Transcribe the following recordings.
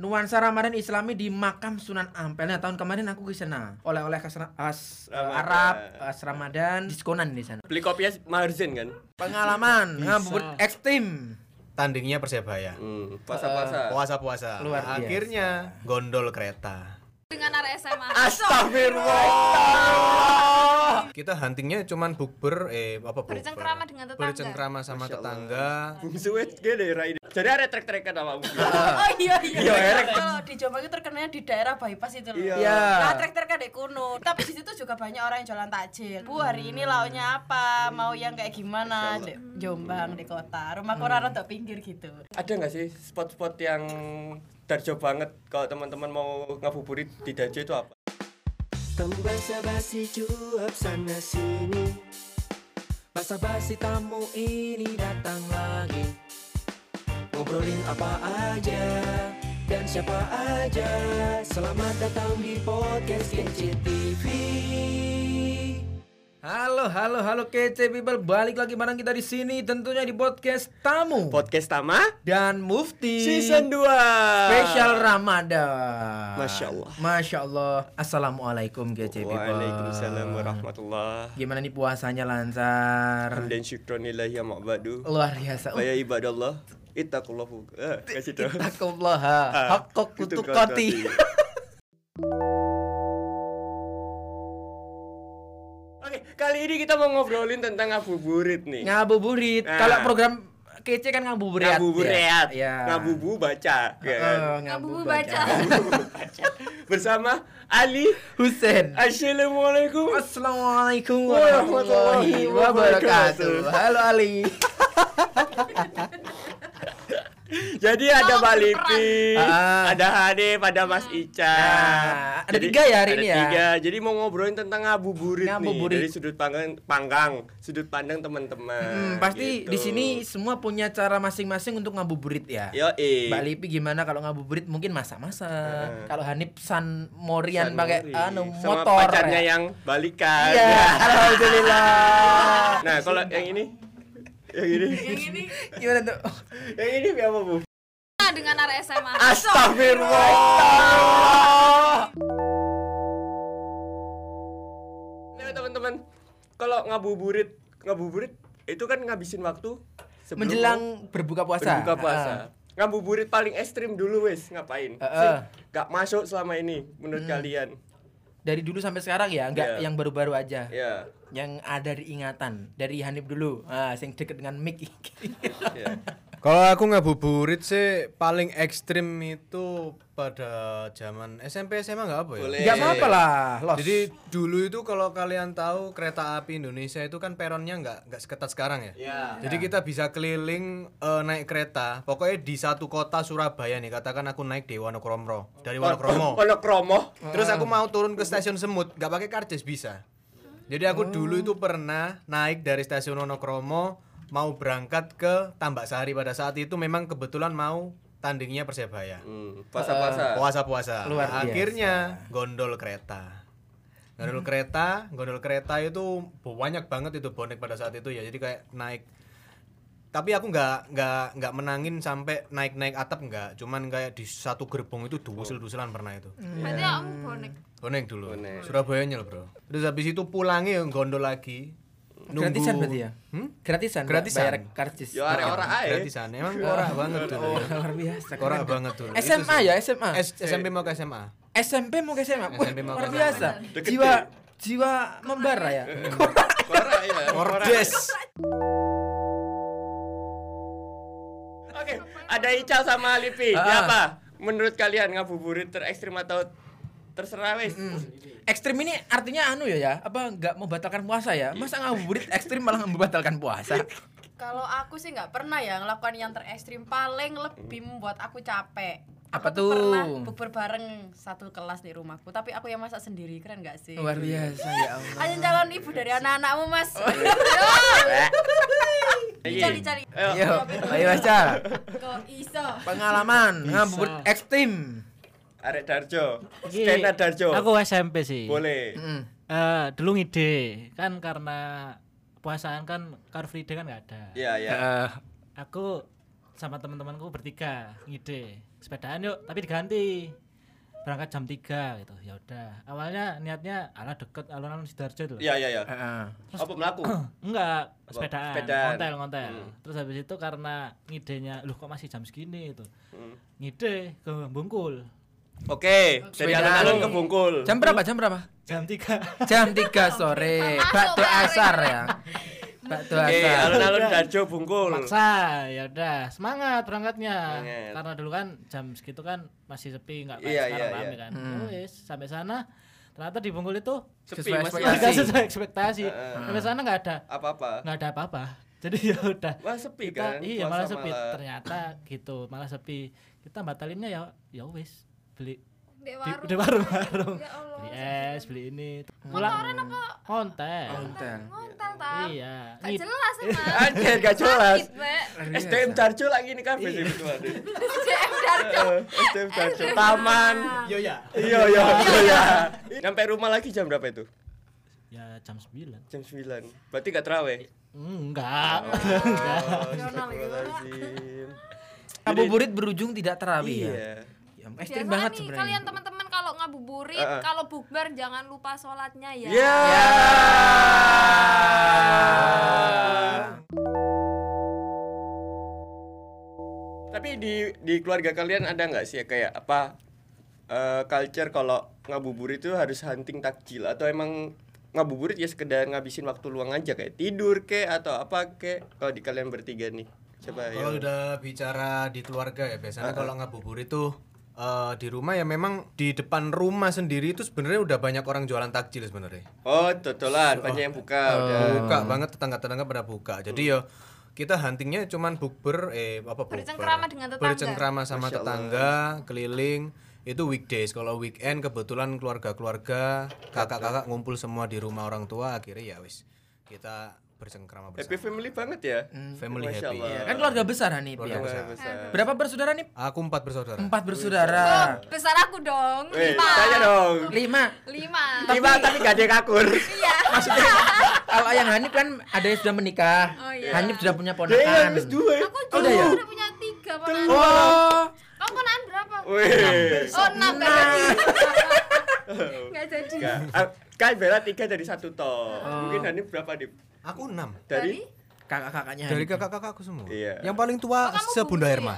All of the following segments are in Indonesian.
nuansa Ramadan Islami di makam Sunan Ampel. Nah, tahun kemarin aku ke sana. Oleh-oleh khas, khas eh, Ramadan. Arab, khas Ramadan, diskonan di sana. Beli kopinya Marzin kan? Pengalaman ngabuburit ekstrim. Tandingnya Persebaya. Hmm, puasa-puasa. Puasa-puasa. Luar biasa. Akhirnya gondol kereta. dengan arah SMA. Astagfirullah. Kita huntingnya cuman bukber eh apa bukber? Bercengkrama dengan tetangga. Bercengkrama sama tetangga. Suwe gede Rai. Jadi ada trek-trekan sama aku. Oh iya iya. Iya. Kalau di Jombang itu terkenalnya di daerah bypass itu loh. Iya. Iya. Nah, trek-trek kan di kuno. Tapi di situ juga banyak orang yang jualan takjil. Bu, hari ini lauknya apa? Mau yang kayak gimana? Di Jombang di kota. Rumah orang rada pinggir gitu. Ada nggak sih spot-spot yang darjo banget kalau teman-teman mau ngabuburit di Darjo itu apa? Temu basa-basi cuap sana sini Basa-basi tamu ini datang lagi Ngobrolin apa aja dan siapa aja Selamat datang di podcast Kece TV Halo, halo, halo kece people. Balik lagi bareng kita di sini tentunya di podcast tamu Podcast Tama dan Mufti Season 2 spesial Ramadan. Masya Allah. Masya Allah. Assalamualaikum kece people. Waalaikumsalam warahmatullah Gimana nih puasanya lancar? Hamdan syukronillahi ya ma'badu Luar biasa. Wa ya ibadallah Ittaqullahu eh, Kasih dong Ah, hakok itu kutukoti. Oke, kali ini kita mau ngobrolin tentang ngabuburit nih. Ngabuburit. Nah. Kalau program kece kan ngabuburit. Ngabuburit. Ya. Ngabubu baca. ya kan? Oh, Ngabubu ngabubu baca. Bersama Ali. Husen. Assalamualaikum. Assalamualaikum Warahmatullahi wabarakatuh. Halo Ali. Jadi ada Mbak Lipi, Ah. ada Hanif, ada Mas Ica. Nah, ada tiga ya hari ada ini ya? tiga. Jadi mau ngobrolin tentang ngabuburit, Ngabuburit. nih dari sudut pandang panggang, sudut pandang teman-teman. Hmm, pasti gitu. di sini semua punya cara masing-masing untuk ngabuburit ya. Yo, eh. Mbak Lipi gimana kalau ngabuburit mungkin masak-masak. Eh. Kalau Hanif San Morian San pakai Mori. anu sama motor. pacarnya ya. yang balikan. Iya, alhamdulillah. Nah, kalau yang ini yang ini Yang ini Gimana tuh? yang ini apa, Bu? dengan arah SMA. Astagfirullah. Nah, teman-teman, kalau ngabuburit, ngabuburit itu kan ngabisin waktu sebelum Menjelang berbuka puasa. berbuka puasa. Ah. Ngabuburit paling ekstrim dulu wes ngapain? Ah, Sih, ah. Gak masuk selama ini menurut Hmm. kalian. Dari dulu sampai sekarang ya, enggak Iya. yang baru-baru aja. Ya. Yang ada di ingatan dari Hanif dulu. Ah, yang deket dengan mic. ya. Kalau aku ngabuburit sih paling ekstrim itu pada zaman SMP SMA nggak apa ya? Boleh. Enggak apa-apa lah, los. Jadi dulu itu kalau kalian tahu kereta api Indonesia itu kan peronnya nggak nggak seketat sekarang ya. Ya. Jadi kita bisa keliling eh, naik kereta. Pokoknya di satu kota Surabaya nih, katakan aku naik di Wonokromo dari Wonokromo. Wonokromo. Terus aku mau turun ke stasiun Semut, nggak pakai karcis bisa. Jadi aku dulu itu pernah naik dari stasiun Wonokromo mau berangkat ke Tambak Sari pada saat itu memang kebetulan mau tandingnya Persebaya. Hmm, puasa-puasa. Puasa-puasa. Luar Nah, biasa. akhirnya gondol kereta. Gondol kereta, gondol kereta itu banyak banget itu bonek pada saat itu ya. Jadi kayak naik tapi aku nggak nggak nggak menangin sampai naik naik atap nggak cuman kayak di satu gerbong itu dusul dusulan pernah itu Berarti kamu bonek. bonek dulu Bonek. Surabaya nyel bro terus habis itu pulangnya gondol lagi Gratisan berarti ya? hmm? Gratisan. Gratisan. Bayar karcis. Yo arek ora ae. gratisan emang korak banget dulu Oh, ya. luar biasa. keren. banget Itu SMA ya, SMA. SMP mau ke SMA SMP mau ke SMA. SMP mau ke luar SMA. biasa. Jiwa jiwa membara ya. Kora ya. Oke, ada Ica sama Lipi. Ah. Siapa? Menurut kalian ngabuburit terekstrim atau terserah wes? Ekstrim ini artinya anu ya ya, apa nggak membatalkan puasa ya? Masa ngabuburit ekstrim malah membatalkan puasa? kalau aku sih nggak pernah ya ngelakukan yang terekstrim paling lebih membuat aku capek. Apa aku tuh pernah bukber bareng satu kelas di rumahku, tapi aku yang masak sendiri keren nggak sih? Luar biasa ya Allah. Ayo calon ibu dari anak-anakmu mas. Cari cari. Ayo. Yo, ayo baca. Kok iso? Pengalaman ngabuburit ekstrim. Arek Darjo. Skena Darjo. Aku SMP sih. Boleh. Mm. Eh, dulu ngide kan karena puasaan kan Car Free Day kan nggak ada. Iya, iya. Eh, Aku sama teman-temanku bertiga ngide sepedaan yuk tapi diganti berangkat jam 3 gitu ya udah awalnya niatnya ala deket alun-alun sidoarjo itu loh Iya iya iya. Heeh. Apa melaku? enggak sepedaan, sepedaan. ngontel ngontel Hmm. terus habis itu karena ngidenya loh kok masih jam segini itu Hmm. ngide ke Bungkul Oke, dari alun-alun ke Bungkul. Jam berapa? Jam berapa? jam 3 Jam 3 sore. Pak. asar ya. Bakto Oke, asar. alun-alun Darjo Bungkul. maksa ya udah semangat berangkatnya Semangat. karena dulu kan jam segitu kan masih sepi nggak kayak Iya, sekarang iya, iya. kan Hmm. Wis, sampai sana ternyata di Bungkul itu Sepi Sesuai masih ekspektasi. sesuai ekspektasi Heeh. sampai sana nggak ada apa-apa. nggak ada apa-apa jadi ya udah Wah, sepi kita kan. iya malah sepi malah. ternyata gitu malah sepi kita batalinnya ya ya wis beli Di di, warung. di warung-warung Ya Allah. beli es beli ini Motoran apa? konten Konten. Ngontel ta. iya Gak jelas emang. Anjir, gak jelas. SDM Darjo lagi nih kafe sih betul ada. SDM Darjo. Eh, SDM Darjo Taman. Yo ya. Iya iya iya. Sampai rumah lagi jam berapa itu? ya jam 9 Jam 9. Berarti gak terawih. enggak Nasional gitu. Astagfirullahaladzim. Ngabuburit berujung tidak terawih ya. Ya, ekstrim Biasanya banget nih sebenarnya. kalian teman-teman kalau ngabuburit, Heeh. kalau bukber jangan lupa sholatnya ya. Ya. Tapi di di keluarga kalian ada nggak sih ya kayak apa eh, culture kalau ngabuburit itu harus hunting takjil atau emang ngabuburit ya sekedar ngabisin waktu luang aja kayak tidur ke atau apa ke kalau di kalian bertiga nih coba Kalau ya udah bicara di keluarga ya biasanya kalau ngabuburit itu eh, di rumah ya memang di depan rumah sendiri itu sebenarnya udah banyak orang jualan takjil sebenarnya. oh totolan banyak yang buka udah Buka banget tetangga-tetangga pada buka. Jadi ya kita huntingnya cuman bukber eh apa bukber? Bercengkrama dengan tetangga. Bercengkrama sama Masya Allah. tetangga, keliling. Itu weekdays. Kalau weekend kebetulan keluarga-keluarga, kakak-kakak ngumpul semua di rumah orang tua akhirnya ya wis kita bercengkrama happy bersama. family banget ya Family Masya happy. Allah. Kan keluarga besar Hanif Keluarga ya. besar. besar. Berapa bersaudara nih? Aku empat bersaudara. Empat bersaudara. Besar aku dong. Weh, Lima. tanya dong Lima. Lima. Lima tapi gak ada yang akur Iya. Kalau yang Hanif kan ada yang sudah menikah. Oh, iya. Hanif sudah punya Dia ponakan. yang habis dua ya Aku Oh, juga udah ya? udah punya tiga ponakan. Oh. Kamu ponakan berapa? Wih Oh enam gak jadi. Gak jadi. Enggak. Ah, Kan Bella tiga dari satu toh. Mungkin Hanif berapa nih? Aku enam. Dari? Kakak-kakaknya Dari kakak-kakakku semua. Iya. Yang paling tua Oh, sebunda bungsu ya? Herma.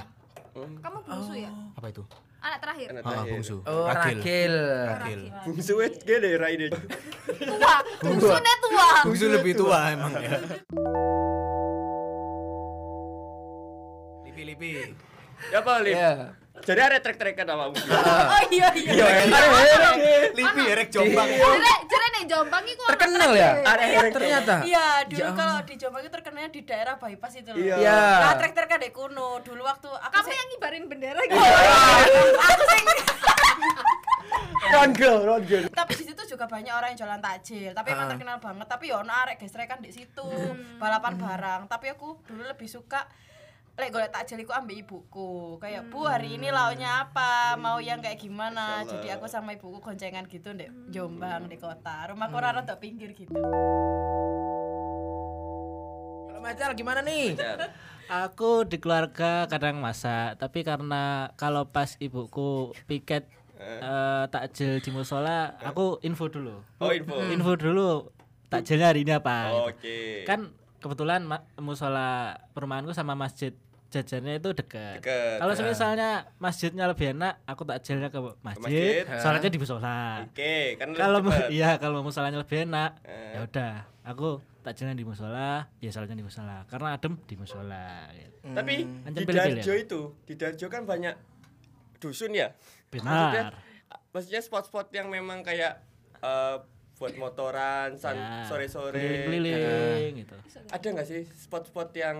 Kamu bungsu ya? Apa itu? Anak terakhir. Anak Ah, terakhir. bungsu. Oh, Ragil. Ragil. Bungsu wet gede Raide. Tua. Bungsunya tua. Bungsu lebih tua emang ya. Lipi-lipi. Ya apa, Lip? Iya. Jadi ada trek-trekan sama Bungsu. Oh iya iya. Iya, Lipi erek jombang. Jere jere nih Jombang iku Terkenal ya? Ada herek. Ternyata. Iya, dulu Ya kalau di Jombang itu terkenalnya di daerah bypass itu loh. Iya. Iya. Nah, trek-trek kadek kuno. Dulu waktu aku Kamu sih- yang ngibarin bendera gitu. aku sing Ron girl, ron girl. tapi di situ juga banyak orang yang jualan takjil tapi emang Ah. terkenal banget tapi ya ono arek gesrekan di situ balapan barang tapi aku dulu lebih suka lek golek takjil iku ambil ibuku. Kayak bu hari ini lauknya apa? Mau yang kayak gimana? Jadi aku sama ibuku goncengan gitu di Jombang di kota. Rumahku ora rada pinggir gitu. Kalau Macal gimana nih? Aku di keluarga kadang masak, tapi karena kalau pas ibuku piket eh, takjil di musola, aku info dulu. Oh, info. Info dulu takjilnya hari ini apa. gitu. Oke. Kan kebetulan musola perumahanku sama masjid jajannya itu dekat. Deket, Kalau ya. misalnya masjidnya lebih enak, aku takjilnya ke masjid. masjid, sholatnya di musola. Oke, kan lebih Kalau iya kalau musolanya lebih enak, Eh. ya udah, aku takjilnya di musola, ya sholatnya di musola. Karena adem di musola. Gitu. Tapi Ancen di Darjo ya? itu, di Darjo kan banyak dusun ya. Benar. Maksudnya, maksudnya spot-spot yang memang kayak eh, buat motoran, san- Ya, sore-sore. keliling-keliling gitu. Ada nggak sih spot-spot yang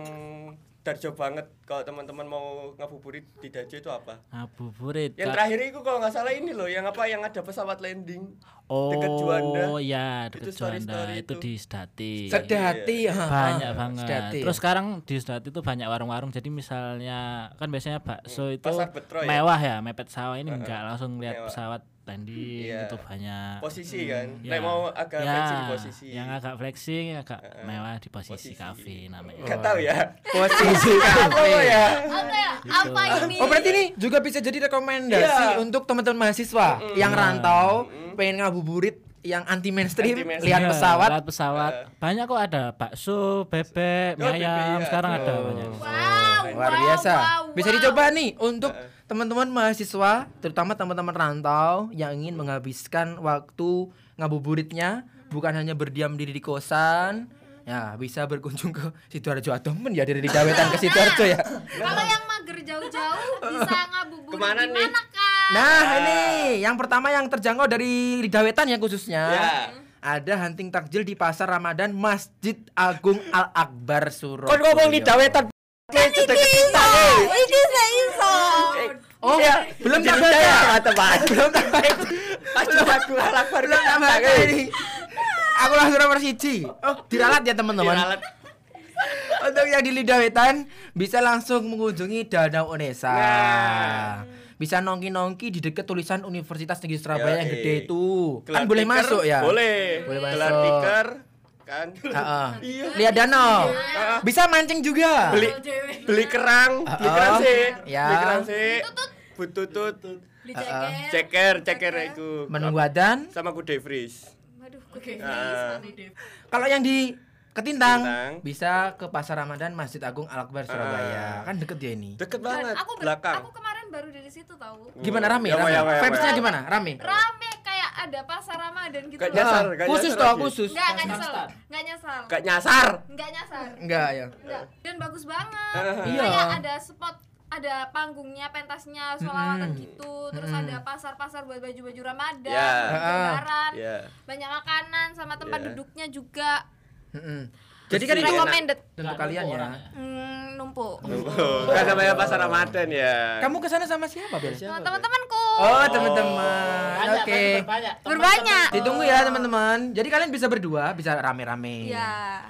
Darjo banget kalau teman-teman mau ngabuburit di Darjo itu apa? Ngabuburit. Yang Kak. terakhir itu kalau nggak salah ini loh, yang apa yang ada pesawat landing oh, dekat Juanda. ya, dekat Itu Juanda. Itu itu. di Sedati. Sedati. ha. banyak banget. Sedati. Terus sekarang di Sedati itu banyak warung-warung. Jadi misalnya kan biasanya bakso itu Pasar Betro ya? mewah ya, mepet sawah ini enggak langsung lihat Mewah. pesawat landing Iya. itu banyak. posisi kan. Ya. Nek mau agak Ya, flexing di posisi. Yang agak flexing, agak mewah di posisi, Posisi. kafe namanya. Nggak tahu ya. Posisi kafe. Apa ya? Apa ya? Apa ini? Oh berarti ini juga bisa jadi rekomendasi Iya. untuk teman-teman mahasiswa yang rantau pengen ngabuburit yang anti mainstream, Anti-mainstream. lihat Iya, pesawat. lihat pesawat. Banyak kok ada bakso, bebek, mie Oh, ayam. bebek, iya. Sekarang ada Oh. banyak. Wow, Luar wow, biasa. wow, Bisa wow. dicoba nih untuk teman-teman mahasiswa, terutama teman-teman rantau yang ingin menghabiskan waktu ngabuburitnya bukan hanya berdiam diri di kosan. Ya, bisa berkunjung ke Sidoarjo atau men ya dari Lidawetan ke Sidoarjo ya. Kalau yang mager jauh-jauh bisa ngabuburit Ke mana di nih? mana kak? Nah, ini yang pertama yang terjangkau dari Lidawetan ya khususnya. Ya. Ada hunting takjil di Pasar Ramadan Masjid Agung Al Akbar Surabaya. Kon ngomong Lidawetan. Itu deket kita. Ini saya iso. Oh, Iya. belum Jadi tak baca. saya teman. Belum tak Pasti aku harap Belum tak baca ini. Aku langsung nomor siji. Oh, diralat ya teman-teman. Diralat. Untuk yang di Lidawetan bisa langsung mengunjungi Danau Unesa. Nah. Bisa nongki-nongki di dekat tulisan Universitas Negeri Surabaya yang Yoi. gede itu. Gelar Kan boleh masuk ya? Boleh. Boleh Gelar masuk. tikar kan. Heeh. Iya. Lihat danau. Bisa mancing juga. Beli beli kerang, beli Oh, kerang sih. ya. Beli kerang sih. Bututut. Beli. Ceker, ceker itu. Menunggu adan. Sama kude freeze. Waduh, oke. Nah, Kalau yang di Ketintang, Ketintang. bisa ke Pasar Ramadan Masjid Agung Al Akbar Surabaya. Kan deket dia ini. deket Dan banget. aku belakang. aku kemarin baru dari situ tahu. Gimana rame? Ya, rame. ya, ya, ya, Vibes-nya ya. gimana? Rame. Rame kayak ada pasar Ramadan gitu loh. nyasar, Ah, kayak khusus nyasar toh, lagi. khusus. Enggak, enggak nyesel. Enggak nyesel. Kayak nyasar. Enggak nyasar. Enggak ya. Enggak. Dan bagus banget. Iya. Kayak ada spot ada panggungnya, pentasnya, sholawatan Mm-mm. gitu. Terus Mm-mm. ada pasar-pasar buat baju-baju Ramadan, Ya. baju lebaran, Iya. banyak makanan sama tempat Ya. duduknya juga. Mm-mm. Jadi kan itu Recommended. untuk kalian ya. Hmm, numpuk. Oh, kan namanya pasar Ramadan ya. Kamu ke sana sama siapa, Bel? Sama teman-temanku. Oh, teman-teman. Oke. Berbanyak. Ditunggu ya, teman-teman. Jadi kalian bisa berdua, bisa rame-rame. Iya.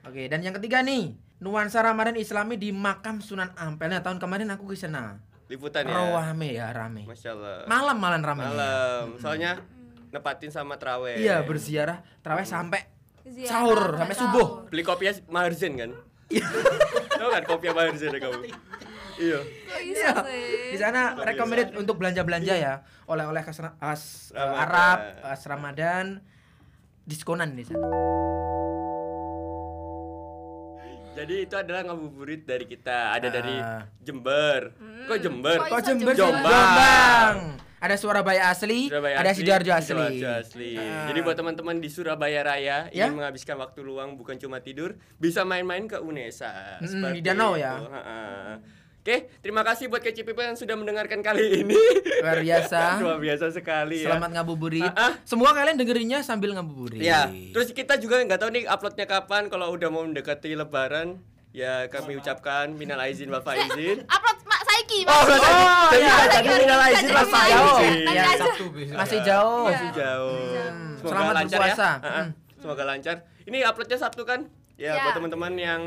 Oke, dan yang ketiga nih, nuansa Ramadan Islami di makam Sunan Ampel. Nah, tahun kemarin aku ke sana. Liputan ya. Rame ya, rame. Masya Allah. Malam malam rame. Malam. Soalnya nepatin sama traweh. Iya, berziarah terawih sampai Ziarah sahur, sampai sampai sahur. subuh. Beli kopinya Maharzen kan? Tahu kan kopinya Maharzen ya kamu? Iya. Kok bisa sih? Di sana recommended untuk belanja-belanja ya. Oleh-oleh khas, khas eh, Ramadan. Arab, khas Ramadan. Diskonan di sana. Jadi itu adalah ngabuburit dari kita. Ada dari Ah. Jember. Kok Jember? Kok Jember Jombang. Jombang. Ada Surabaya asli, Surabaya ada asli, Sidoarjo asli. Sidoarjo asli. Ah. Jadi buat teman-teman di Surabaya Raya Ya. ingin menghabiskan waktu luang bukan cuma tidur, bisa main-main ke Unesa. Seperti di danau itu. ya. Ha-ha. Oke, terima kasih buat Keci People yang sudah mendengarkan kali ini. Luar biasa. Luar biasa sekali ya. Selamat ngabuburit. Ah, ah. Semua kalian dengerinnya sambil ngabuburit. Ya, terus kita juga nggak tahu nih uploadnya kapan. Kalau udah mau mendekati Lebaran, ya kami ucapkan minal aizin wal faizin. Upload Mak Saiki, Oh, Mas. Oh, jadi iya. jadi minal aizin wal Masih jauh. faizin. Tanya Ya. Sabtu masih jauh. Masih jauh. Semoga Selamat lancar berpuasa. ya. Ah, ah. Hmm. Semoga lancar. Ini uploadnya Sabtu kan? Ya, Ya. buat teman-teman yang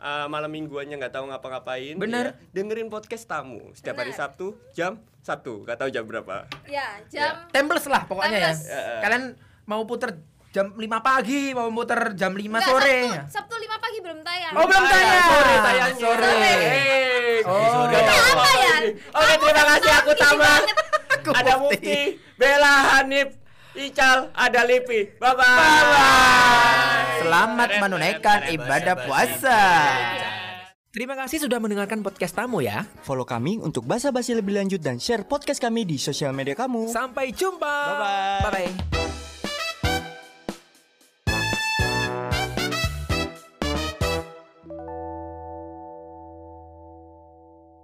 uh, malam mingguannya nggak tahu ngapa-ngapain. Bener. ya, dengerin podcast tamu setiap hari Bener. Sabtu jam 1. Gak tahu jam berapa. Ya, jam Temples lah pokoknya ya. Temples. Ya, ya. Kalian mau puter jam 5 pagi, mau puter jam 5 Enggak, sore. Sabtu, Sabtu 5 pagi belum tayang. Oh, belum tayang. Sore tayangnya. Sore. Hey. Oh. Nggak tahu apa ya? Oke, terima kasih aku tambah. Ada Mufti. Mufti, Bella Hanif, Ical, ada Lipi. Bye bye. Selamat menunaikan ibadah puasa. Terima kasih sudah mendengarkan podcast tamu ya. Follow kami untuk basa-basi lebih lanjut dan share podcast kami di sosial media kamu. Sampai jumpa. Bye-bye. Bye bye.